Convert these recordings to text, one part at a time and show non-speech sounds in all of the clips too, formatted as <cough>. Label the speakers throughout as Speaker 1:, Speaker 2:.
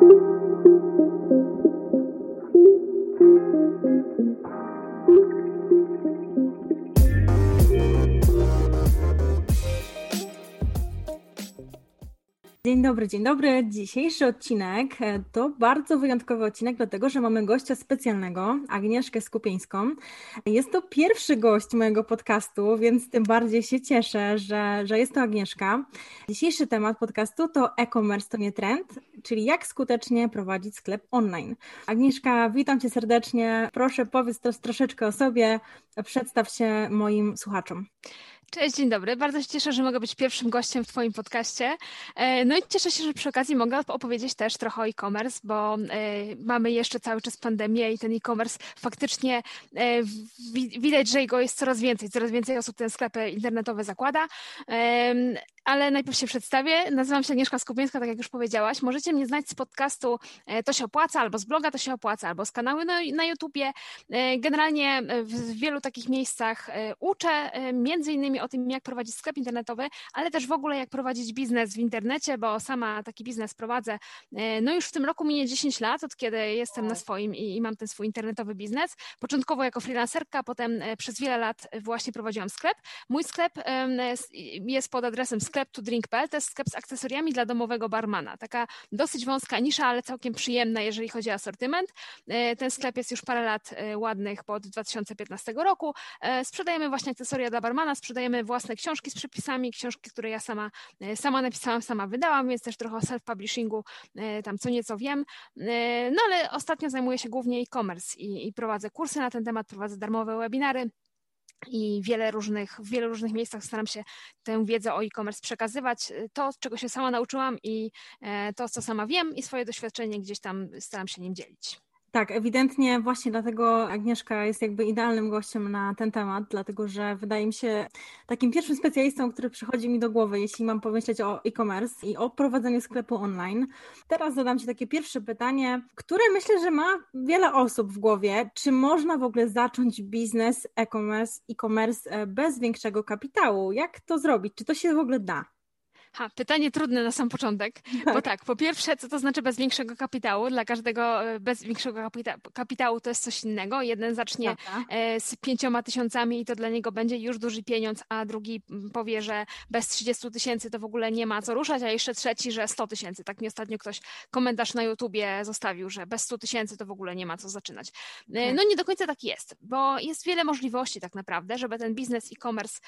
Speaker 1: Thank you. Dzień dobry, dzień dobry. Dzisiejszy odcinek e, to bardzo wyjątkowy odcinek, dlatego że mamy gościa specjalnego, Agnieszkę Skupieńską. Jest to pierwszy gość mojego podcastu, więc tym bardziej się cieszę, że, że jest to Agnieszka. Dzisiejszy temat podcastu to e-commerce to nie trend, czyli jak skutecznie prowadzić sklep online. Agnieszka, witam Cię serdecznie. Proszę powiedz troszeczkę o sobie, przedstaw się moim słuchaczom.
Speaker 2: Cześć, dzień dobry. Bardzo się cieszę, że mogę być pierwszym gościem w Twoim podcaście. E, no i cieszę się, że przy okazji mogę opowiedzieć też trochę o e-commerce, bo e, mamy jeszcze cały czas pandemię i ten e-commerce faktycznie e, widać, że jego jest coraz więcej. Coraz więcej osób te sklepy internetowe zakłada ale najpierw się przedstawię. Nazywam się Agnieszka Skupieńska, tak jak już powiedziałaś. Możecie mnie znać z podcastu e, To się opłaca, albo z bloga To się opłaca, albo z kanału na, na YouTubie. E, generalnie e, w wielu takich miejscach uczę między innymi o tym, jak prowadzić sklep internetowy, ale też w ogóle jak prowadzić biznes w internecie, bo sama taki biznes prowadzę. No już w tym roku minie 10 lat, od kiedy jestem na swoim i, i mam ten swój internetowy biznes. Początkowo jako freelancerka, potem przez wiele lat właśnie prowadziłam sklep. Mój sklep jest pod adresem sklep sklep to drink.pl to jest sklep z akcesoriami dla domowego barmana. Taka dosyć wąska nisza, ale całkiem przyjemna, jeżeli chodzi o asortyment. E, ten sklep jest już parę lat e, ładnych, bo od 2015 roku. E, sprzedajemy właśnie akcesoria dla barmana, sprzedajemy własne książki z przepisami, książki, które ja sama, sama napisałam, sama wydałam, więc też trochę o self-publishingu tam co nieco wiem. No ale ostatnio zajmuję się głównie e-commerce i, i prowadzę kursy na ten temat, prowadzę darmowe webinary i wiele różnych, w wielu różnych miejscach staram się tę wiedzę o e-commerce przekazywać. To, czego się sama nauczyłam i e, to, co sama wiem i swoje doświadczenie gdzieś tam staram się nim dzielić.
Speaker 1: Tak, ewidentnie właśnie dlatego Agnieszka jest jakby idealnym gościem na ten temat, dlatego że wydaje mi się takim pierwszym specjalistą, który przychodzi mi do głowy, jeśli mam pomyśleć o e-commerce i o prowadzeniu sklepu online. Teraz zadam Ci takie pierwsze pytanie, które myślę, że ma wiele osób w głowie. Czy można w ogóle zacząć biznes e-commerce, e-commerce e, bez większego kapitału? Jak to zrobić? Czy to się w ogóle da?
Speaker 2: Ha, pytanie trudne na sam początek, tak. bo tak, po pierwsze, co to znaczy bez większego kapitału? Dla każdego e, bez większego kapita kapitału to jest coś innego. Jeden zacznie e, z pięcioma tysiącami i to dla niego będzie już duży pieniądz, a drugi powie, że bez 30 tysięcy to w ogóle nie ma co ruszać, a jeszcze trzeci, że 100 tysięcy. Tak mi ostatnio ktoś komentarz na YouTubie zostawił, że bez 100 tysięcy to w ogóle nie ma co zaczynać. E, tak. No nie do końca tak jest, bo jest wiele możliwości tak naprawdę, żeby ten biznes e-commerce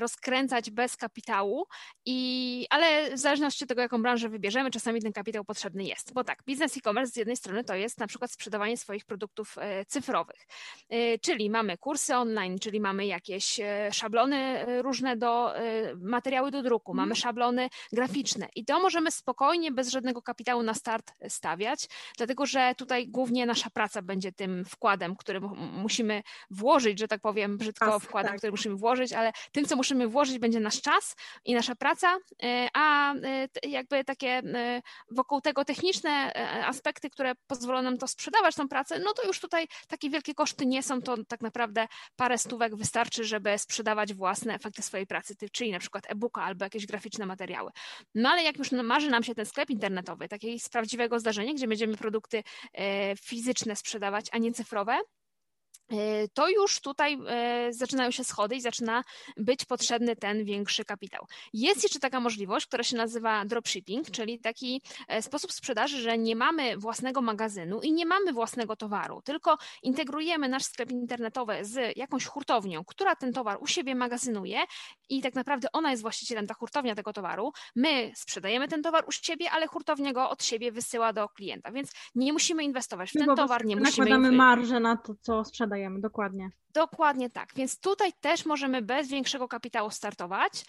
Speaker 2: rozkręcać bez kapitału i ale w zależności od tego, jaką branżę wybierzemy, czasami ten kapitał potrzebny jest. Bo tak, biznes e-commerce z jednej strony to jest na przykład sprzedawanie swoich produktów e, cyfrowych, e, czyli mamy kursy online, czyli mamy jakieś e, szablony różne do materiały do druku, mamy mhm. szablony graficzne i to możemy spokojnie, bez żadnego kapitału na start stawiać, dlatego że tutaj głównie nasza praca będzie tym wkładem, który musimy włożyć, że tak powiem brzydko, wkładem, tak. który musimy włożyć, ale tym, co musimy włożyć, będzie nasz czas i nasza praca a y, jakby takie y, wokół tego techniczne y, aspekty, które pozwolą nam to sprzedawać, tą pracę, no to już tutaj takie wielkie koszty nie są, to tak naprawdę parę stówek wystarczy, żeby sprzedawać własne efekty swojej pracy, czyli na przykład e-booka albo jakieś graficzne materiały. No ale jak już marzy nam się ten sklep internetowy, takiej z prawdziwego zdarzenia, gdzie będziemy produkty fizyczne sprzedawać, a nie cyfrowe, E, to już tutaj e, zaczynają się schody i zaczyna być potrzebny ten większy kapitał. Jest jeszcze taka możliwość, która się nazywa dropshipping, czyli taki e, sposób sprzedaży, że nie mamy własnego magazynu i nie mamy własnego towaru, tylko integrujemy nasz sklep internetowy z jakąś hurtownią, która ten towar u siebie magazynuje i tak naprawdę ona jest właścicielem, ta hurtownia tego towaru. My sprzedajemy ten towar u siebie, ale hurtownia go od siebie wysyła do klienta, więc nie musimy inwestować w ten towar, nie musimy...
Speaker 1: Nakładamy marżę na to, co sprzedajemy dokładnie.
Speaker 2: Dokładnie tak, więc tutaj też możemy bez większego kapitału startować,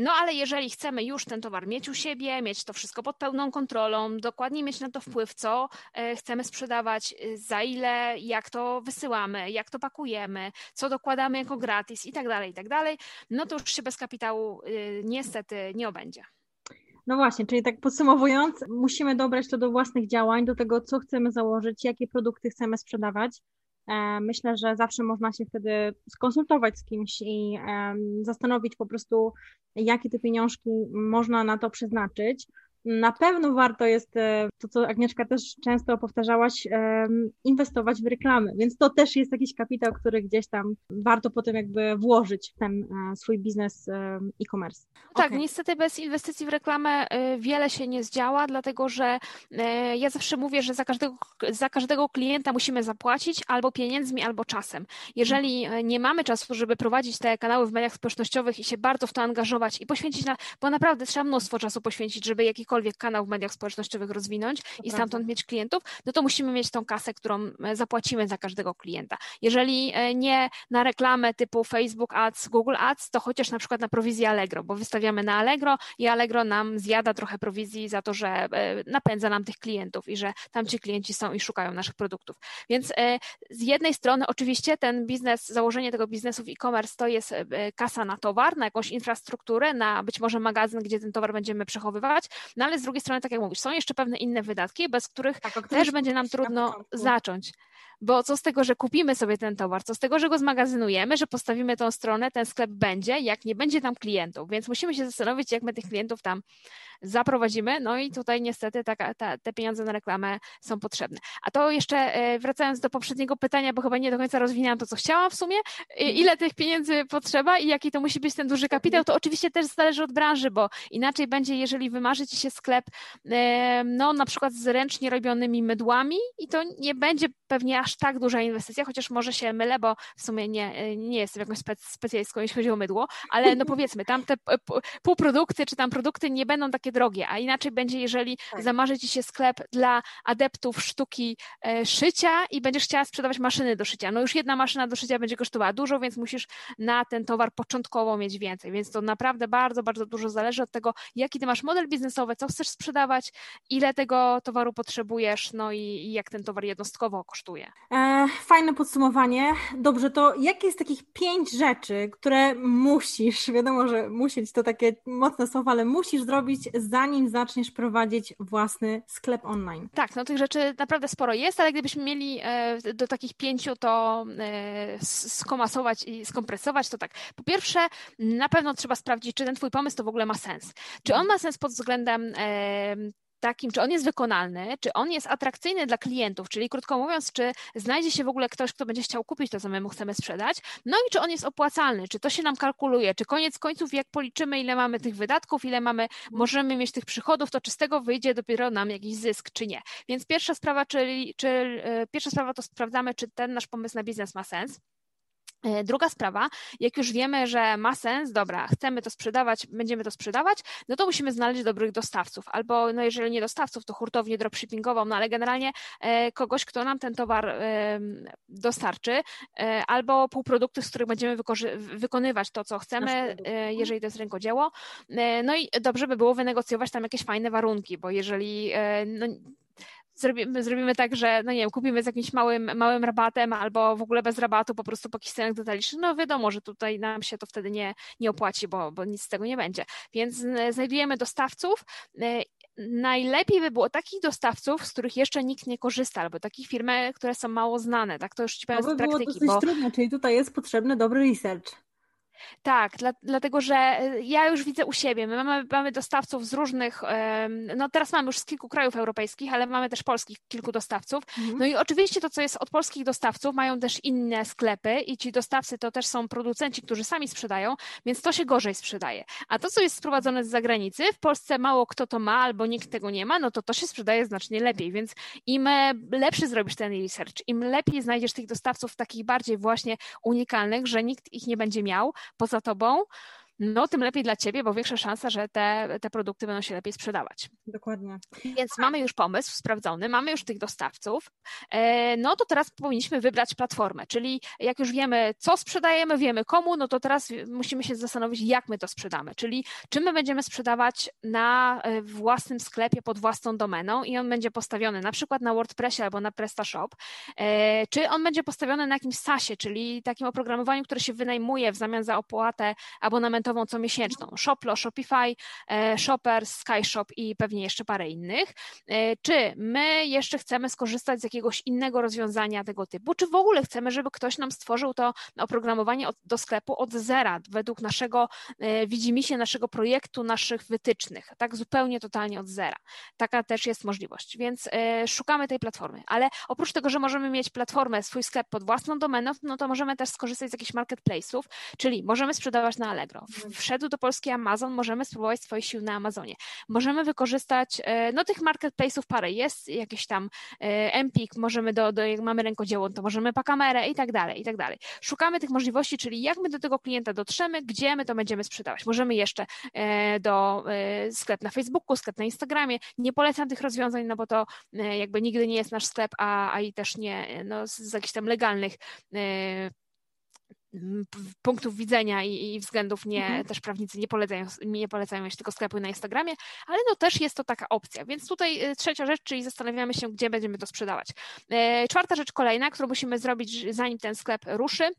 Speaker 2: no ale jeżeli chcemy już ten towar mieć u siebie, mieć to wszystko pod pełną kontrolą, dokładnie mieć na to wpływ, co e, chcemy sprzedawać, y, za ile, jak to wysyłamy, jak to pakujemy, co dokładamy jako gratis i tak dalej, i tak dalej, no to już się bez kapitału y, niestety nie obędzie.
Speaker 1: No właśnie, czyli tak podsumowując, musimy dobrać to do własnych działań, do tego, co chcemy założyć, jakie produkty chcemy sprzedawać, E, myślę, że zawsze można się wtedy skonsultować z kimś i zastanowić po prostu, jakie te pieniążki można na to przeznaczyć. Na pewno warto jest, e, to co Agnieszka też często powtarzałaś, inwestować w reklamy, więc to też jest jakiś kapitał, który gdzieś tam warto potem jakby włożyć w ten e, swój biznes e-commerce.
Speaker 2: Tak, okay. niestety bez inwestycji w reklamę wiele się nie zdziała, dlatego że ja zawsze mówię, że za każdego, za każdego klienta musimy zapłacić albo pieniędzmi, albo czasem. Jeżeli nie mamy czasu, żeby prowadzić te kanały w mediach społecznościowych i się bardzo w to angażować i poświęcić na, bo naprawdę trzeba mnóstwo czasu poświęcić, żeby jakikolwiek kanał w mediach społecznościowych rozwinąć to i stamtąd prawda. mieć klientów, no to musimy mieć tą kasę, którą e, zapłacimy za każdego klienta. Jeżeli e, nie na reklamę typu Facebook Ads, Google Ads, to chociaż na przykład na prowizję Allegro, bo wystawiamy na Allegro i Allegro nam zjada trochę prowizji za to, że e, napędza nam tych klientów i że tam ci klienci są i szukają naszych produktów. Więc z jednej strony oczywiście ten biznes, założenie tego biznesu w e-commerce to jest kasa na towar, na jakąś infrastrukturę, na być może magazyn, gdzie ten towar będziemy przechowywać, no ale z drugiej strony, tak jak mówisz, są jeszcze pewne inne wydatki, bez których tak, też będzie nam trudno zacząć. Bo co z tego, że kupimy sobie ten towar, co z tego, że go zmagazynujemy, że postawimy tą stronę, ten sklep będzie, jak nie będzie tam klientów. Więc musimy się zastanowić, jak my tych klientów tam zaprowadzimy. No i tutaj niestety ta, ta, te pieniądze na reklamę są potrzebne. A to jeszcze e, wracając do poprzedniego pytania, bo chyba nie do końca rozwinęłam to, co chciałam w sumie, mhm. ile tych pieniędzy potrzeba i jaki to musi być ten duży kapitał, to oczywiście też zależy od branży, bo inaczej będzie, jeżeli wymarzy Ci się sklep, no na przykład z ręcznie robionymi mydłami i to nie będzie pewnie aż tak duża inwestycja, chociaż może się mylę, bo w sumie nie, nie jestem jakąś specjalistką, jeśli chodzi o mydło, ale no powiedzmy, tam te półprodukty czy tam produkty nie będą takie drogie, a inaczej będzie, jeżeli tak. zamarzy Ci się sklep dla adeptów sztuki e, szycia i będziesz chciała sprzedawać maszyny do szycia. No już jedna maszyna do szycia będzie kosztowała dużo, więc musisz na ten towar początkowo mieć więcej, więc to naprawdę bardzo, bardzo dużo zależy od tego, jaki Ty masz model biznesowy, co chcesz sprzedawać, ile tego towaru potrzebujesz, no i, i jak ten towar jednostkowo kosztuje.
Speaker 1: E, fajne podsumowanie. Dobrze, to jakie jest takich pięć rzeczy, które musisz, wiadomo, że musieć to takie mocne słowa, ale musisz zrobić, zanim zaczniesz prowadzić własny sklep online?
Speaker 2: Tak, no tych rzeczy naprawdę sporo jest, ale gdybyśmy mieli e, do takich pięciu to e, skomasować i skompresować, to tak. Po pierwsze, na pewno trzeba sprawdzić, czy ten twój pomysł to w ogóle ma sens. Czy on ma sens pod względem takim, czy on jest wykonalny, czy on jest atrakcyjny dla klientów, czyli krótko mówiąc, czy znajdzie się w ogóle ktoś, kto będzie chciał kupić to, co my mu chcemy sprzedać, no i czy on jest opłacalny, czy to się nam kalkuluje, czy koniec końców, jak policzymy, ile mamy tych wydatków, ile mamy, możemy mieć tych przychodów, to czy z tego wyjdzie dopiero nam jakiś zysk, czy nie. Więc pierwsza sprawa, czyli, czy, e, pierwsza sprawa to sprawdzamy, czy ten nasz pomysł na biznes ma sens. E, druga sprawa, jak już wiemy, że ma sens, dobra, chcemy to sprzedawać, będziemy to sprzedawać, no to musimy znaleźć dobrych dostawców, albo no jeżeli nie dostawców, to hurtownię dropshippingową, no ale generalnie e, kogoś, kto nam ten towar e, dostarczy, albo półprodukty, z których będziemy wykonywać to, co chcemy, jeżeli to jest rękodzieło. No i dobrze by było wynegocjować tam jakieś fajne warunki, bo jeżeli no, zrobimy, zrobimy tak, że no nie wiem, kupimy z jakimś małym, małym rabatem albo w ogóle bez rabatu po prostu po cenach detalicznych, no wiadomo, że tutaj nam się to wtedy nie, nie opłaci, bo, bo nic z tego nie będzie. Więc znajdujemy dostawców, e, najlepiej by było takich dostawców, z których jeszcze nikt nie korzysta, albo takich firmy, które są mało znane, tak to już ci powiem
Speaker 1: to
Speaker 2: by z praktyki.
Speaker 1: Było dosyć bo... trudne, czyli tutaj jest potrzebny dobry research.
Speaker 2: Tak, dla, dlatego że e, ja już widzę u siebie, my mamy, mamy dostawców z różnych, no teraz mamy już z kilku krajów europejskich, ale mamy też polskich kilku dostawców. Mhm. No i oczywiście to, co jest od polskich dostawców, mają też inne sklepy i ci dostawcy to też są producenci, którzy sami sprzedają, więc to się gorzej sprzedaje. A to, co jest sprowadzone z zagranicy, w Polsce mało kto to ma albo nikt tego nie ma, no to to się sprzedaje znacznie lepiej, więc im e, lepszy zrobisz ten research, im lepiej znajdziesz tych dostawców takich bardziej właśnie unikalnych, że nikt ich nie będzie miał, poza tobą, no tym lepiej dla ciebie, bo większa szansa, że te, te produkty będą się lepiej sprzedawać.
Speaker 1: Dokładnie.
Speaker 2: Więc mamy już pomysł sprawdzony, mamy już tych dostawców, e, no to teraz powinniśmy wybrać platformę, czyli jak już wiemy, co sprzedajemy, wiemy komu, no to teraz musimy się zastanowić, jak my to sprzedamy, czyli czy my będziemy sprzedawać na e, własnym sklepie pod własną domeną i on będzie postawiony na przykład na WordPressie albo na PrestaShop, e, czy on będzie postawiony na jakimś SaaSie, czyli takim oprogramowaniu, które się wynajmuje w zamian za opłatę abonamentu abonentową co miesięczną. Shoplo, Shopify, Shopper, SkyShop i pewnie jeszcze parę innych. Czy my jeszcze chcemy skorzystać z jakiegoś innego rozwiązania tego typu, czy w ogóle chcemy, żeby ktoś nam stworzył to oprogramowanie do sklepu od zera, według naszego widzimisię, naszego projektu, naszych wytycznych, tak zupełnie totalnie od zera. Taka też jest możliwość, więc szukamy tej platformy, ale oprócz tego, że możemy mieć platformę, swój sklep pod własną domeną, no to możemy też skorzystać z jakichś marketplace'ów, czyli możemy sprzedawać na Allegro. Wszedł do Polski Amazon, możemy spróbować swoich sił na Amazonie. Możemy wykorzystać, e, no tych marketplace'ów parę jest, jakieś tam e, Empik, możemy do, do jak mamy rękodzieło, to możemy pakamerę i tak dalej, i tak dalej. Szukamy tych możliwości, czyli jak my do tego klienta dotrzemy, gdzie my to będziemy sprzedawać. Możemy jeszcze e, do sklep na Facebooku, sklep na Instagramie. Nie polecam tych rozwiązań, no bo to jakby nigdy nie jest nasz sklep, a, a i też nie no, z jakichś tam legalnych punktów widzenia i, i względów nie, mhm. też prawnicy nie polecają, nie polecają mieć tylko sklepu na Instagramie, ale no też jest to taka opcja. Więc tutaj y, trzecia rzecz, czyli zastanawiamy się, gdzie będziemy to sprzedawać. E, czwarta rzecz kolejna, którą musimy zrobić, zanim ten sklep ruszy,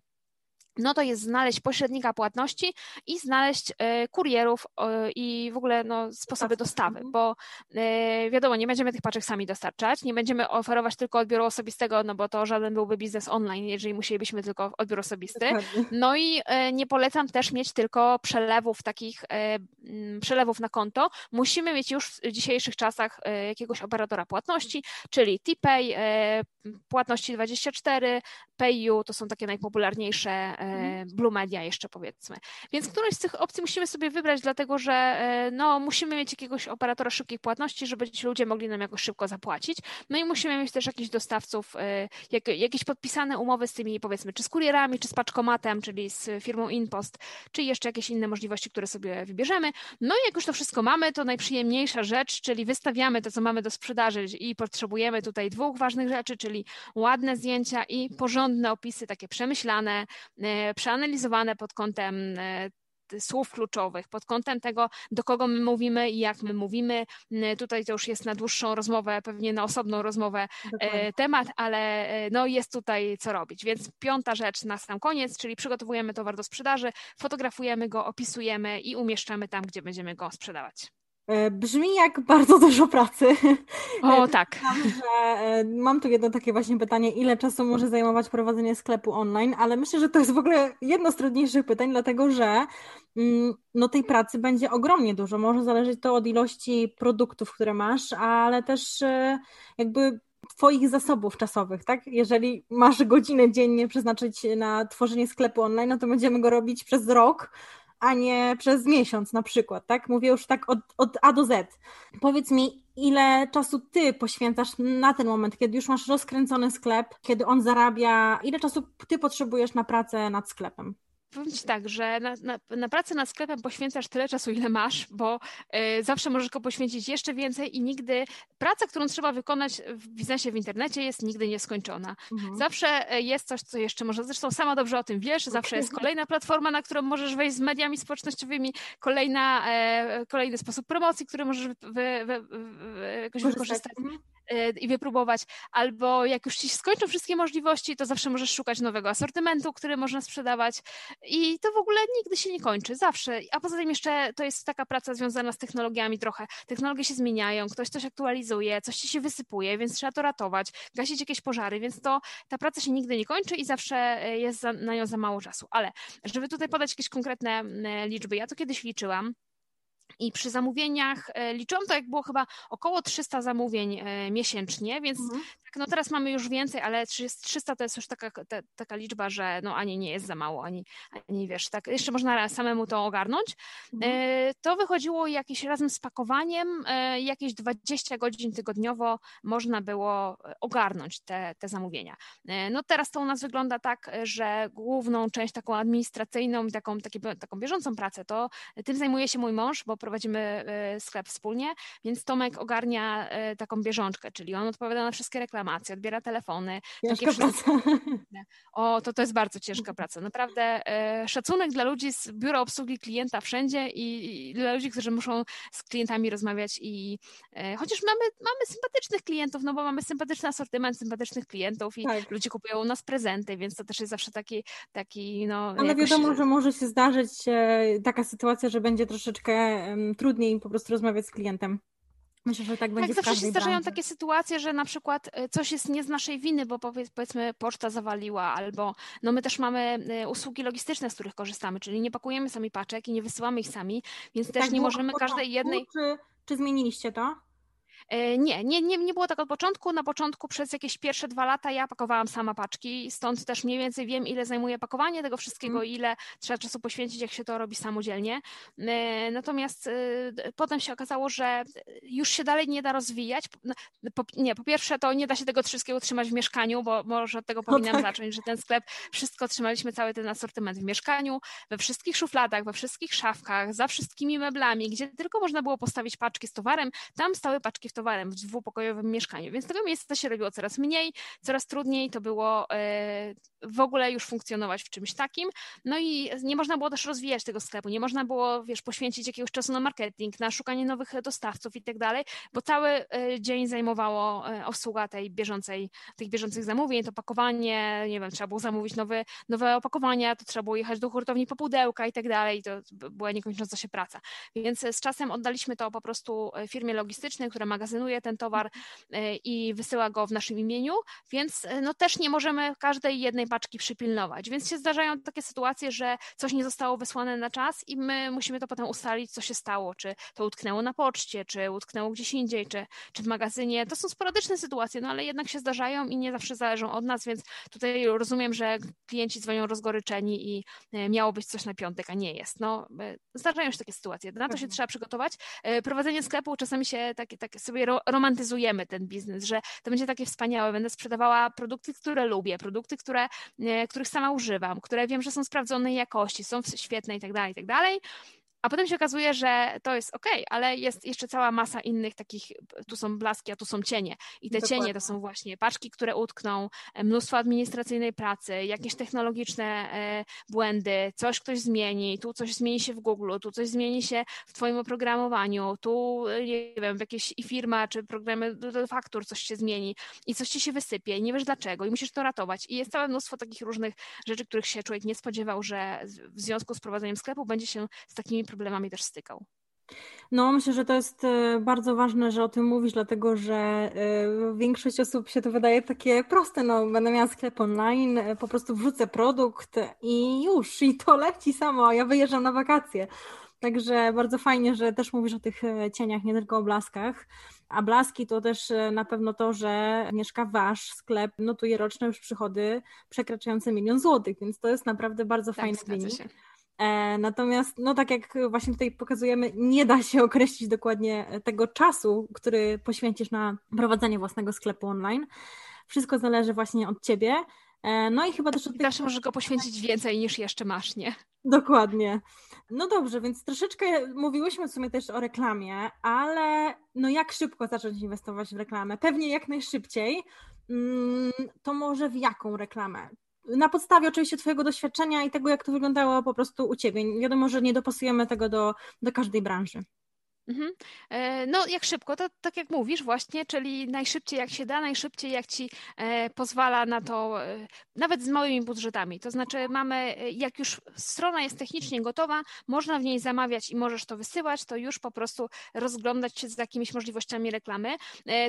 Speaker 2: no to jest znaleźć pośrednika płatności i znaleźć e, kurierów i w ogóle no, sposoby dostawy, mhm. bo e, wiadomo, nie będziemy tych paczek sami dostarczać, nie będziemy oferować tylko odbioru osobistego, no bo to żaden byłby biznes online, jeżeli musielibyśmy tylko odbiór osobisty. No i e, nie polecam też mieć tylko przelewów takich, przelewów na konto. Musimy mieć już w dzisiejszych czasach jakiegoś operatora płatności, czyli TPay, płatności 24, PayU, to są takie najpopularniejsze. Blue Media jeszcze powiedzmy. Więc którąś z tych opcji musimy sobie wybrać, dlatego że e, no, musimy mieć jakiegoś operatora szybkich płatności, żeby ci ludzie mogli nam jakoś szybko zapłacić. No i musimy mieć też jakichś dostawców, e, jak, jakieś podpisane umowy z tymi powiedzmy, czy z kurierami, czy z paczkomatem, czyli z firmą InPost, czy jeszcze jakieś inne możliwości, które sobie wybierzemy. No i jak już to wszystko mamy, to najprzyjemniejsza rzecz, czyli wystawiamy to, co mamy do sprzedaży i potrzebujemy tutaj dwóch ważnych rzeczy, czyli ładne zdjęcia i porządne opisy, takie przemyślane, e, przeanalizowane pod kątem e, słów kluczowych, pod kątem tego, do kogo my mówimy i jak my mówimy. Tutaj to już jest na dłuższą rozmowę, pewnie na osobną rozmowę e, Dokładnie. temat, ale e, no jest tutaj co robić. Więc piąta rzecz na sam koniec, czyli przygotowujemy towar do sprzedaży, fotografujemy go, opisujemy i umieszczamy tam, gdzie będziemy go sprzedawać.
Speaker 1: E, brzmi jak bardzo dużo pracy.
Speaker 2: O, e, tak.
Speaker 1: Mam, e, mam tu jedno takie właśnie pytanie, ile czasu może zajmować prowadzenie sklepu online, ale myślę, że to jest w ogóle jedno z trudniejszych pytań, dlatego że mm, no, tej pracy będzie ogromnie dużo. Może zależeć to od ilości produktów, które masz, ale też jakby Twoich zasobów czasowych, tak? Jeżeli masz godzinę dziennie przeznaczyć na tworzenie sklepu online, no to będziemy go robić przez rok, a nie przez miesiąc na przykład, tak? Mówię już tak od, od A do Z. Powiedz mi, ile czasu ty poświęcasz na ten moment, kiedy już masz rozkręcony sklep, kiedy on zarabia, ile czasu ty potrzebujesz na pracę nad sklepem?
Speaker 2: Powiem Ci tak, że na, na, na, pracę nad sklepem poświęcasz tyle czasu, ile masz, bo y, zawsze możesz go poświęcić jeszcze więcej i nigdy praca, którą trzeba wykonać w biznesie w internecie jest nigdy nieskończona. Mhm. Zawsze e, jest coś, co jeszcze można, zresztą sama dobrze o tym wiesz, zawsze jest <laughs> kolejna platforma, na którą możesz wejść z mediami społecznościowymi, kolejna, e, kolejny sposób promocji, który możesz wy, wy, wy, wykorzystać. Mhm. Y, i wypróbować, albo jak już ci skończą wszystkie możliwości, to zawsze możesz szukać nowego asortymentu, który można sprzedawać i to w ogóle nigdy się nie kończy, zawsze. A poza tym jeszcze to jest taka praca związana z technologiami trochę. Technologie się zmieniają, ktoś coś aktualizuje, coś ci się wysypuje, więc trzeba to ratować, gasić jakieś pożary, więc to ta praca się nigdy nie kończy i zawsze y, jest za, na nią za mało czasu. Ale żeby tutaj podać jakieś konkretne liczby, ja to kiedyś liczyłam, i przy zamówieniach e, liczyłam to, jak było chyba około 300 zamówień e, miesięcznie, więc mhm. tak, no teraz mamy już więcej, ale 300 to jest już taka, ta, taka liczba, że no ani nie jest za mało, ani, ani wiesz, tak jeszcze można samemu to ogarnąć. Mhm. E, to wychodziło jakieś razem z pakowaniem, jakieś 20 godzin tygodniowo można było ogarnąć te, te zamówienia. No teraz to u nas wygląda tak, że główną część taką administracyjną, taką, takie, taką bieżącą pracę, to tym zajmuje się mój mąż, bo bo prowadzimy sklep wspólnie, więc Tomek ogarnia taką bieżączkę, czyli on odpowiada na wszystkie reklamacje, odbiera telefony.
Speaker 1: Ciężka praca. <laughs>
Speaker 2: O, to to jest bardzo ciężka praca. Naprawdę szacunek dla ludzi z biura obsługi klienta wszędzie i, i dla ludzi, którzy muszą z klientami rozmawiać i chociaż mamy, mamy sympatycznych klientów, no bo mamy sympatyczny asortyment sympatycznych klientów i tak. ludzie kupują u nas prezenty, więc to też jest zawsze taki, taki no...
Speaker 1: Ale jakoś... wiadomo, że może się zdarzyć e, taka sytuacja, że będzie troszeczkę trudniej po prostu rozmawiać z klientem. Myślę, że tak będzie
Speaker 2: tak, zawsze się zdarzają takie sytuacje, że na przykład e, coś jest nie z naszej winy, bo powiedzmy poczta zawaliła, albo no my też mamy e, usługi logistyczne, z których korzystamy, czyli nie pakujemy sami paczek i nie wysyłamy ich sami, więc też tak, nie możemy każdej jednej...
Speaker 1: Czy, czy zmieniliście to?
Speaker 2: E, nie, nie, nie, nie było tak od początku. Na początku przez jakieś pierwsze dwa lata ja pakowałam sama paczki, stąd też mniej więcej wiem, ile zajmuje pakowanie tego wszystkiego, mm. ile trzeba czasu poświęcić, jak się to robi samodzielnie. E, natomiast e, potem się okazało, że już się dalej nie da rozwijać. No, po, nie, po pierwsze to nie da się tego wszystkiego trzymać w mieszkaniu, bo może od tego no powinnam no tak. zacząć, że ten sklep, wszystko trzymaliśmy, cały ten asortyment w mieszkaniu, we wszystkich szufladach, we wszystkich szafkach, za wszystkimi meblami, gdzie tylko można było postawić paczki z towarem, tam stały paczki towarem w dwupokojowym mieszkaniu, więc tego miejsca się robiło coraz mniej, coraz trudniej to było e, w ogóle już funkcjonować w czymś takim. No i nie można było też rozwijać tego sklepu, nie można było, wiesz, poświęcić jakiegoś czasu na marketing, na szukanie nowych dostawców i tak dalej, bo cały e, dzień zajmowało e, obsługa tej bieżącej, tych bieżących zamówień, to pakowanie, nie wiem, trzeba było zamówić nowe, nowe opakowania, to trzeba było jechać do hurtowni po pudełka i tak dalej, to była niekończąca się praca. Więc z czasem oddaliśmy to po prostu firmie logistycznej, która ma magazynuje ten towar e, i wysyła go w naszym imieniu, więc e, no też nie możemy każdej jednej paczki przypilnować. Więc się zdarzają takie sytuacje, że coś nie zostało wysłane na czas i my musimy to potem ustalić, co się stało, czy to utknęło na poczcie, czy utknęło gdzieś indziej, czy, czy w magazynie. To są sporadyczne sytuacje, no ale jednak się zdarzają i nie zawsze zależą od nas, więc tutaj rozumiem, że klienci dzwonią rozgoryczeni i e, miało być coś na piątek, a nie jest. No, zdarzają się takie sytuacje. Na to się mhm. trzeba przygotować. Prowadzenie sklepu czasami się takie, takie sobie sobie romantyzujemy ten biznes, że to będzie takie wspaniałe, będę sprzedawała produkty, które lubię, produkty, które, e, których sama używam, które wiem, że są sprawdzonej jakości, są świetne i tak dalej, i tak dalej. A potem się okazuje, że to jest ok, ale jest jeszcze cała masa innych takich, tu są blaski, a tu są cienie. I te Dokładnie. cienie to są właśnie paczki, które utkną, e, mnóstwo administracyjnej pracy, jakieś technologiczne e, błędy, coś ktoś zmieni, tu coś zmieni się w Google, tu coś zmieni się w Twoim oprogramowaniu, tu e, nie wiem, w jakieś i firma czy programy do, do faktur coś się zmieni i coś Ci się wysypie i nie wiesz dlaczego i musisz to ratować. I jest całe mnóstwo takich różnych rzeczy, których się człowiek nie spodziewał, że w związku z prowadzeniem sklepu będzie się z takimi problemami też stykał.
Speaker 1: No, myślę, że to jest e, bardzo ważne, że o tym mówisz, dlatego że e, większość osób się to wydaje takie proste. No, będę miała sklep online, e, po prostu wrzucę produkt i już, i to leci samo, a ja wyjeżdżam na wakacje. Także bardzo fajnie, że też mówisz o tych cieniach, nie tylko o blaskach. A blaski to też na pewno to, że mieszka wasz sklep notuje roczne już przychody przekraczające milion złotych, więc to jest naprawdę bardzo tak, fajny wynik. Się. E, natomiast, no tak jak właśnie tutaj pokazujemy, nie da się określić dokładnie tego czasu, który poświęcisz na prowadzenie własnego sklepu online. Wszystko zależy właśnie od ciebie. E, no i chyba też od.
Speaker 2: Zawsze możesz go poświęcić więcej niż jeszcze masz, nie?
Speaker 1: Dokładnie. No dobrze, więc troszeczkę mówiłyśmy w sumie też o reklamie, ale no jak szybko zacząć inwestować w reklamę? Pewnie jak najszybciej. Mm, to może w jaką reklamę? Na podstawie oczywiście Twojego doświadczenia i tego, jak to wyglądało po prostu u Ciebie. Wiadomo, że nie dopasujemy tego do, do każdej branży.
Speaker 2: Mhm. E, no, jak szybko, to tak jak mówisz, właśnie, czyli najszybciej jak się da, najszybciej jak ci e, pozwala na to, e, nawet z małymi budżetami. To znaczy, mamy, jak już strona jest technicznie gotowa, można w niej zamawiać i możesz to wysyłać, to już po prostu rozglądać się z jakimiś możliwościami reklamy.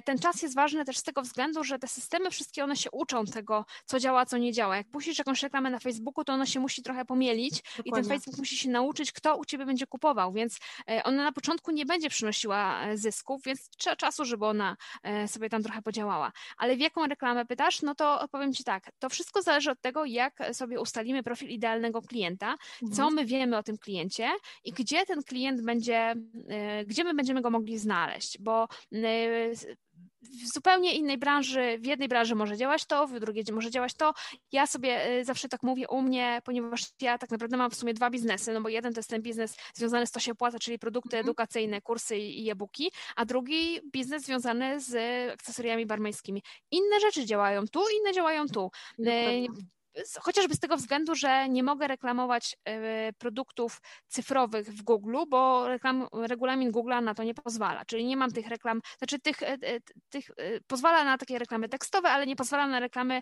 Speaker 2: Ten czas jest ważny też z tego względu, że te systemy wszystkie one się uczą tego, co działa, co nie działa. Jak puścisz jakąś reklamę na Facebooku, to ona się musi trochę pomielić Dokładnie. i ten Facebook musi się nauczyć, kto u ciebie będzie kupował, więc ona na początku nie będzie przynosiła e, zysków, więc trzeba czasu, żeby ona e, sobie tam trochę podziałała. Ale w jaką reklamę pytasz? No to odpowiem Ci tak, to wszystko zależy od tego, jak sobie ustalimy profil idealnego klienta, co mhm. my wiemy o tym kliencie i gdzie ten klient będzie, e, gdzie my będziemy go mogli znaleźć, bo w zupełnie innej branży, w jednej branży może działać to, w drugiej może działać to. Ja sobie y, zawsze tak mówię u mnie, ponieważ ja tak naprawdę mam w sumie dwa biznesy, no bo jeden to jest ten biznes związany z to się opłaca, czyli produkty mhm. edukacyjne, kursy i e-booki, a drugi biznes związany z akcesoriami barmańskimi. Inne rzeczy działają tu, inne działają tu. Dokładnie chociażby z tego względu, że nie mogę reklamować e, produktów cyfrowych w Google, bo reklam, regulamin Google na to nie pozwala. Czyli nie mam tych reklam, znaczy tych, e, e, tych pozwala na takie reklamy tekstowe, ale nie pozwala na reklamy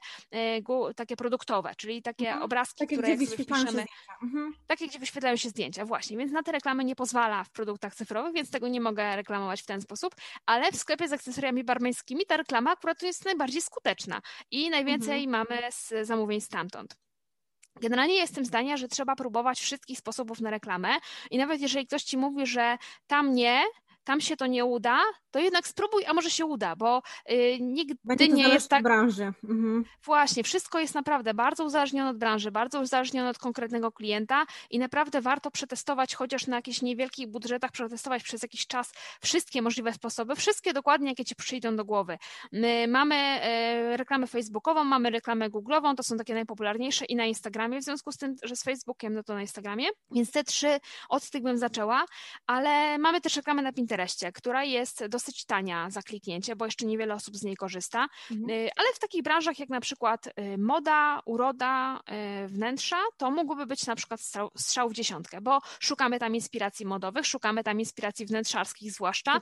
Speaker 2: takie produktowe, czyli takie mhm. obrazki, takie, które
Speaker 1: gdzie wyświetlają się
Speaker 2: mhm. takie, gdzie wyświetlają się zdjęcia, właśnie. Więc na te reklamy nie pozwala w produktach cyfrowych, więc tego nie mogę reklamować w ten sposób, ale w sklepie z akcesoriami barmańskimi ta reklama akurat jest najbardziej skuteczna i najwięcej mhm. mamy z zamówień stamtąd stamtąd. Generalnie jestem zdania, że trzeba próbować wszystkich sposobów na reklamę i nawet jeżeli ktoś ci mówi, że tam nie, tam się to nie uda, to jednak spróbuj, a może się uda, bo y, nigdy
Speaker 1: Będzie
Speaker 2: nie jest tak.
Speaker 1: Branży. Mhm.
Speaker 2: Właśnie, wszystko jest naprawdę bardzo uzależnione od branży, bardzo uzależnione od konkretnego klienta i naprawdę warto przetestować, chociaż na jakichś niewielkich budżetach, przetestować przez jakiś czas wszystkie możliwe sposoby, wszystkie dokładnie, jakie ci przyjdą do głowy. My mamy y, reklamę facebookową, mamy reklamę googlową, to są takie najpopularniejsze i na Instagramie, w związku z tym, że z Facebookiem, no to na Instagramie, więc te trzy od tych bym zaczęła, ale mamy też reklamę na Pinterestie, która jest dosyć tania za kliknięcie, bo jeszcze niewiele osób z niej korzysta, mhm. Y, ale w takich branżach jak na przykład y, moda, uroda, y, wnętrza, to mógłby być na przykład strzał, strzał w dziesiątkę, bo szukamy tam inspiracji modowych, szukamy tam inspiracji wnętrzarskich zwłaszcza.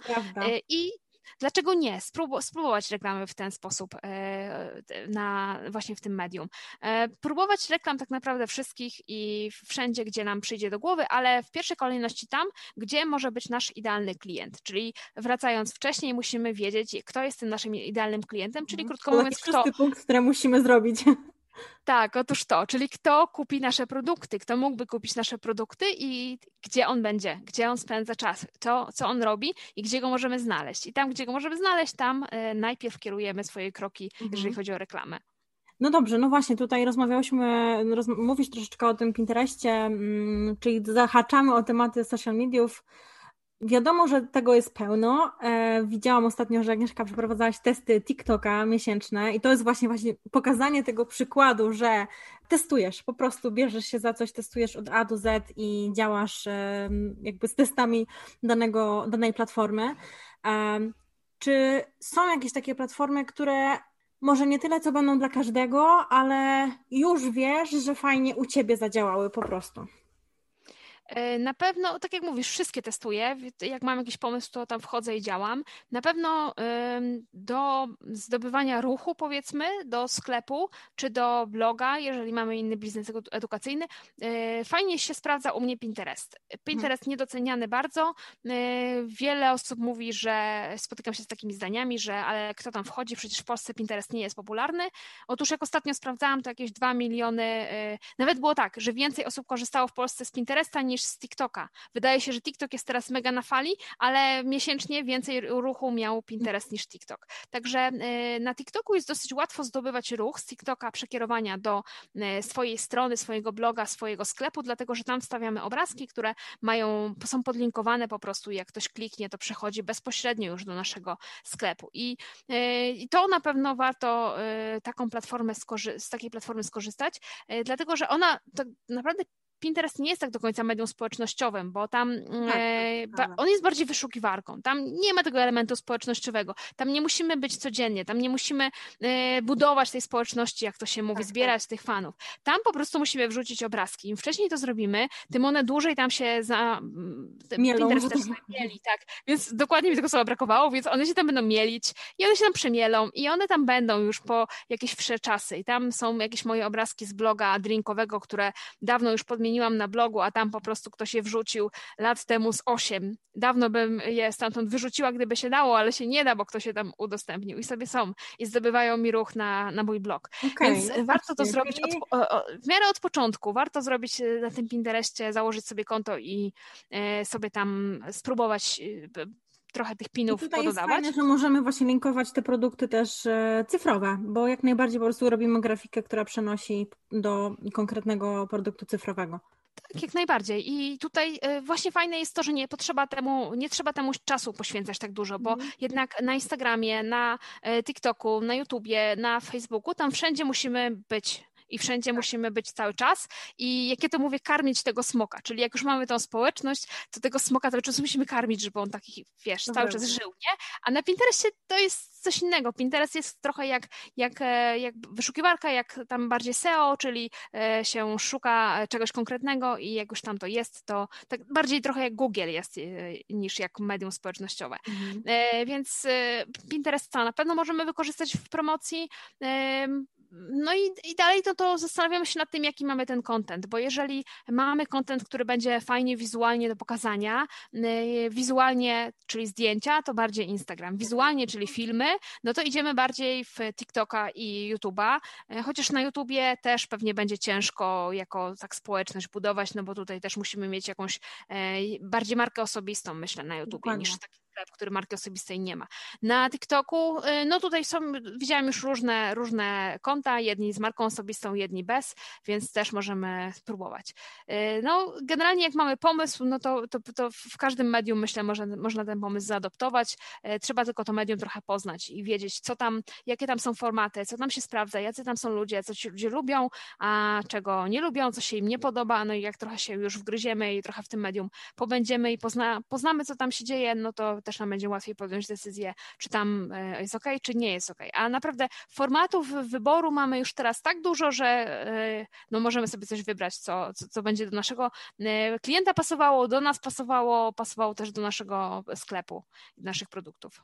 Speaker 2: I Dlaczego nie? spróbować reklamy w ten sposób e, na, właśnie w tym medium. E, próbować reklam tak naprawdę wszystkich i wszędzie, gdzie nam przyjdzie do głowy, ale w pierwszej kolejności tam, gdzie może być nasz idealny klient. Czyli wracając wcześniej, musimy wiedzieć, kto jest tym naszym idealnym klientem, czyli mhm. krótko mówiąc,
Speaker 1: kto. punkt, który musimy zrobić.
Speaker 2: Tak, otóż to, czyli kto kupi nasze produkty, kto mógłby kupić nasze produkty i gdzie on będzie, gdzie on spędza czas, to, co on robi i gdzie go możemy znaleźć. I tam, gdzie go możemy znaleźć, tam e, najpierw kierujemy swoje kroki, mhm. jeżeli chodzi o reklamę.
Speaker 1: No dobrze, no właśnie, tutaj rozmawiałyśmy, roz, mówisz troszeczkę o tym Pinterestie, mm, czyli zahaczamy o tematy social mediów Wiadomo, że tego jest pełno. E, widziałam ostatnio, że Agnieszka przeprowadzałaś testy TikToka miesięczne i to jest właśnie właśnie pokazanie tego przykładu, że testujesz, po prostu bierzesz się za coś, testujesz od A do Z i działasz e, jakby z testami danego, danej platformy. E, czy są jakieś takie platformy, które może nie tyle, co będą dla każdego, ale już wiesz, że fajnie u Ciebie zadziałały po prostu?
Speaker 2: E, na pewno, tak jak mówisz, wszystkie testuję. Jak mam jakiś pomysł, to tam wchodzę i działam. Na pewno do zdobywania ruchu, powiedzmy, do sklepu czy do bloga, jeżeli mamy inny biznes edukacyjny, e, fajnie się sprawdza u mnie Pinterest. Pinterest niedoceniany bardzo. E, wiele osób mówi, że spotykam się z takimi zdaniami, że ale kto tam wchodzi, przecież w Polsce Pinterest nie jest popularny. Otóż jak ostatnio sprawdzałam, to jakieś 2 miliony, nawet było tak, że więcej osób korzystało w Polsce z Pinteresta niż z TikToka. Wydaje się, że TikTok jest teraz mega na fali, ale miesięcznie więcej ruchu miał Pinterest niż TikTok. Także y, na TikToku jest dosyć łatwo zdobywać ruch z TikToka przekierowania do y, swojej strony, swojego bloga, swojego sklepu, dlatego że tam wstawiamy obrazki, które mają, są podlinkowane po prostu, jak ktoś kliknie, to przechodzi bezpośrednio już do naszego sklepu. I, y, i to na pewno warto taką platformę z takiej platformy skorzystać, dlatego że ona tak naprawdę Pinterest nie jest tak do końca medium społecznościowym, bo tam tak, e, tak, on jest bardziej wyszukiwarką. Tam nie ma tego elementu społecznościowego. Tam nie musimy być codziennie, tam nie musimy e, budować tej społeczności, jak to się mówi, tak, zbierać tak. tych fanów. Tam po prostu musimy wrzucić obrazki. Im wcześniej to zrobimy, tym one dłużej tam się za.
Speaker 1: Mielą.
Speaker 2: Pinterest też mieli, tak. Więc dokładnie mi tego słowa brakowało, więc one się tam będą mielić i one się tam przemielą i one tam będą już po jakieś wsze czasy. I tam są jakieś moje obrazki z bloga drinkowego, które dawno już podmieniłam zmieniłam na blogu, a tam po prostu ktoś je wrzucił lat temu z 8. Dawno bym je stamtąd wyrzuciła, gdyby się dało, ale się nie da, bo ktoś je tam udostępnił i sobie są i zdobywają mi ruch na, na mój blog. Okay, Więc no warto to zrobić od, w miarę od początku. Warto zrobić e, na tym Pinterestie, założyć sobie konto i e, sobie tam spróbować e, trochę tych pinów I tutaj pododawać.
Speaker 1: Jest fajne, że możemy właśnie linkować te produkty też e, cyfrowe, bo jak najbardziej po prostu robimy grafikę, która przenosi do konkretnego produktu cyfrowego.
Speaker 2: Tak, jak najbardziej. I tutaj właśnie fajne jest to, że nie potrzeba temu, nie trzeba temu czasu poświęcać tak dużo, bo mm. jednak na Instagramie, na TikToku, na YouTubie, na Facebooku, tam wszędzie musimy być i wszędzie tak. musimy być cały czas i jakie to mówię, karmić tego smoka, czyli jak już mamy tą społeczność, to tego smoka cały czas musimy karmić, żeby on taki, wiesz, cały czas żył, nie? A na Pinterestie to jest coś innego. Pinterest jest trochę jak, jak, e, jak wyszukiwarka, jak tam bardziej SEO, czyli e, się szuka czegoś konkretnego i jak już tam to jest, to tak bardziej trochę jak Google jest e, niż jak medium społecznościowe. Mhm. Więc Pinterest na pewno możemy wykorzystać w promocji. No i, i dalej to, to zastanawiamy się nad tym, jaki mamy ten content, bo jeżeli mamy content, który będzie fajnie wizualnie do pokazania, y, wizualnie, czyli zdjęcia, to bardziej Instagram, wizualnie, czyli filmy, no to idziemy bardziej w TikToka i YouTube'a, y, chociaż na YouTubie też pewnie będzie ciężko jako tak społeczność budować, no bo tutaj też musimy mieć jakąś y, bardziej markę osobistą, myślę, na YouTubie Dokładnie. niż taki sklep, który marki osobistej nie ma. Na TikToku, y, no tutaj są, widziałam już różne, różne konta, jedni z marką osobistą, jedni bez, więc też możemy spróbować. Y, no generalnie jak mamy pomysł, no to, to, to w każdym medium myślę można, można ten pomysł zaadoptować, y, trzeba tylko to medium trochę poznać i wiedzieć, co tam, jakie tam są formaty, co tam się sprawdza, jacy tam są ludzie, co ci ludzie lubią, a czego nie lubią, co się im nie podoba, no i jak trochę się już wgryziemy i trochę w tym medium pobędziemy i pozna, poznamy, co tam się dzieje, no to też nam będzie łatwiej podjąć decyzję, czy tam e, jest ok, czy nie jest ok. A naprawdę formatów wyboru mamy już teraz tak dużo, że e, no możemy sobie coś wybrać, co, co, co będzie do naszego e, klienta pasowało, do nas pasowało, pasowało też do naszego sklepu, naszych produktów.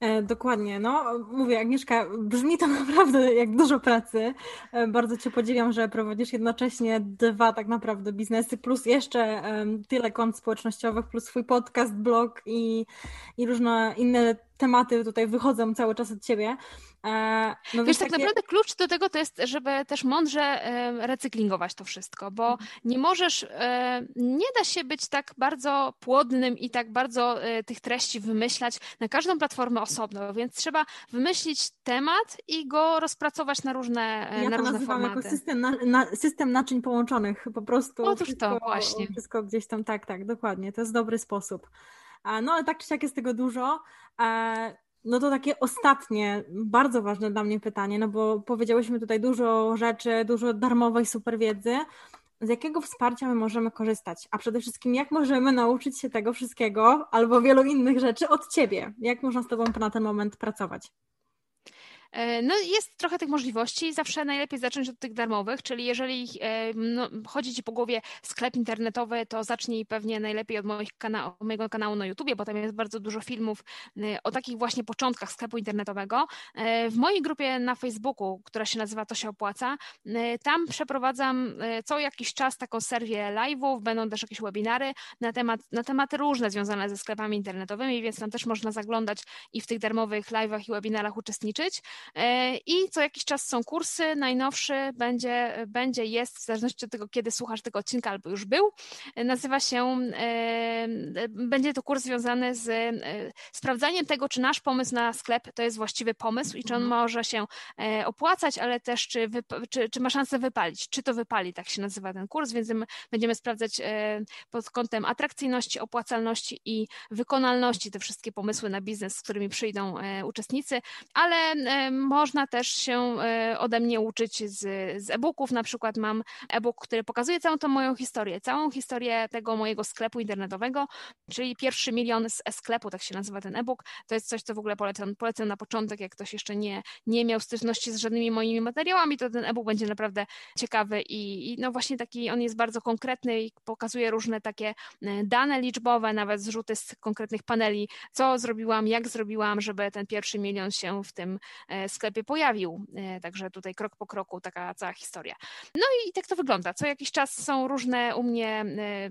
Speaker 1: E, dokładnie. No, mówię, Agnieszka, brzmi to <laughs> naprawdę jak dużo pracy. E, bardzo Cię podziwiam, że prowadzisz jednocześnie dwa tak naprawdę biznesy, plus jeszcze tyle kont społecznościowych, plus swój podcast, blog i, i różne inne tematy tutaj wychodzą cały czas od ciebie.
Speaker 2: E, no Wiesz, tak takie... naprawdę klucz do tego to jest, żeby też mądrze recyklingować to wszystko, bo mhm. nie możesz, nie da się być tak bardzo płodnym i tak bardzo e, tych treści wymyślać na każdą platformę osobno, więc trzeba wymyślić temat i go rozpracować na różne,
Speaker 1: e, ja
Speaker 2: na
Speaker 1: to
Speaker 2: różne
Speaker 1: nazywam
Speaker 2: formaty.
Speaker 1: jako system, na, na, system naczyń połączonych, po prostu.
Speaker 2: Otóż wszystko, to, właśnie.
Speaker 1: Wszystko gdzieś tam, tak, tak, dokładnie, to jest dobry sposób. No ale tak czy siak jest tego dużo. No to takie ostatnie, bardzo ważne dla mnie pytanie, no bo powiedziałyśmy tutaj dużo rzeczy, dużo darmowej super wiedzy. Z jakiego wsparcia my możemy korzystać? A przede wszystkim, jak możemy nauczyć się tego wszystkiego albo wielu innych rzeczy od ciebie? Jak można z tobą na ten moment pracować?
Speaker 2: E, no jest trochę tych możliwości, zawsze najlepiej zacząć od tych darmowych, czyli jeżeli e, no, chodzi Ci po głowie sklep internetowy, to zacznij pewnie najlepiej od moich kana mojego kanału na YouTubie, bo tam jest bardzo dużo filmów e, o takich właśnie początkach sklepu internetowego. W mojej grupie na Facebooku, która się nazywa To się opłaca, tam przeprowadzam co jakiś czas taką serię live'ów, będą też jakieś webinary na, temat, na tematy różne związane ze sklepami internetowymi, więc tam też można zaglądać i w tych darmowych live'ach i webinarach uczestniczyć. E, I co jakiś czas są kursy. Najnowszy będzie, będzie jest, w zależności od tego, kiedy słuchasz tego odcinka, albo już był. Nazywa się, e, będzie to kurs związany z e, sprawdzaniem tego, czy nasz pomysł na sklep to jest właściwy pomysł i czy on mhm. może się opłacać, ale też czy, czy, czy ma szansę wypalić. Czy to wypali, tak się nazywa ten kurs, więc będziemy sprawdzać pod kątem atrakcyjności, opłacalności i wykonalności te wszystkie pomysły na biznes, z którymi przyjdą uczestnicy, ale można też się e, ode mnie uczyć z, z e-booków. Na przykład mam e-book, który pokazuje całą tą moją historię, całą historię tego mojego sklepu internetowego, czyli pierwszy milion z e-sklepu, tak się nazywa ten e-book. To jest coś, co w ogóle polecam, polecam na początek, jak ktoś jeszcze nie, nie miał styczności z żadnymi moimi materiałami, to ten e-book będzie naprawdę ciekawy i, i no właśnie taki, on jest bardzo konkretny i pokazuje różne takie e, dane liczbowe, nawet zrzuty z konkretnych paneli, co zrobiłam, jak zrobiłam, żeby ten pierwszy milion się w tym e, sklepie pojawił. E, także tutaj krok po kroku taka cała historia. No i tak to wygląda. Co jakiś czas są różne u mnie e,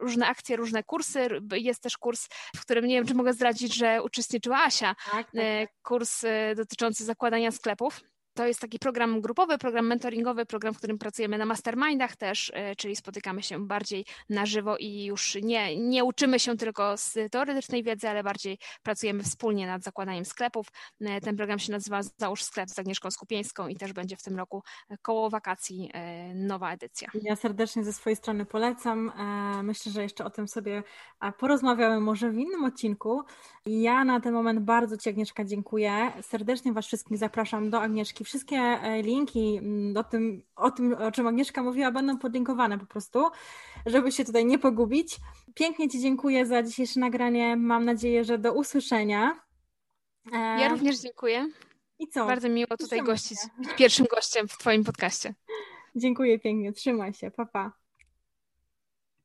Speaker 2: różne akcje, różne kursy. Jest też kurs, w którym nie wiem, czy mogę zdradzić, że uczestniczyła Asia. Tak, tak. E, tak. Kurs dotyczący zakładania sklepów. To jest taki program grupowy, program mentoringowy, program, w którym pracujemy na mastermindach też, e, czyli spotykamy się bardziej na żywo i już nie, nie uczymy się tylko z teoretycznej wiedzy, ale bardziej pracujemy wspólnie nad zakładaniem sklepów. E, ten program się nazywa Załóż sklep z Agnieszką Skupieńską i też będzie w tym roku koło wakacji nowa edycja.
Speaker 1: Ja serdecznie ze swojej strony polecam. Myślę, że jeszcze o tym sobie porozmawiamy może w innym odcinku. Ja na ten moment bardzo Ci Agnieszka dziękuję. Serdecznie Was wszystkich zapraszam do Agnieszki Wszystkie e, linki mm, o tym, o tym, o czym Agnieszka mówiła, będą podlinkowane po prostu, żeby się tutaj nie pogubić. Pięknie Ci dziękuję za dzisiejsze nagranie. Mam nadzieję, że do usłyszenia.
Speaker 2: E, ja również dziękuję.
Speaker 1: I co?
Speaker 2: Bardzo miło tutaj gościć, być pierwszym gościem w Twoim podcaście.
Speaker 1: Dziękuję pięknie, trzymaj się, papa. Pa.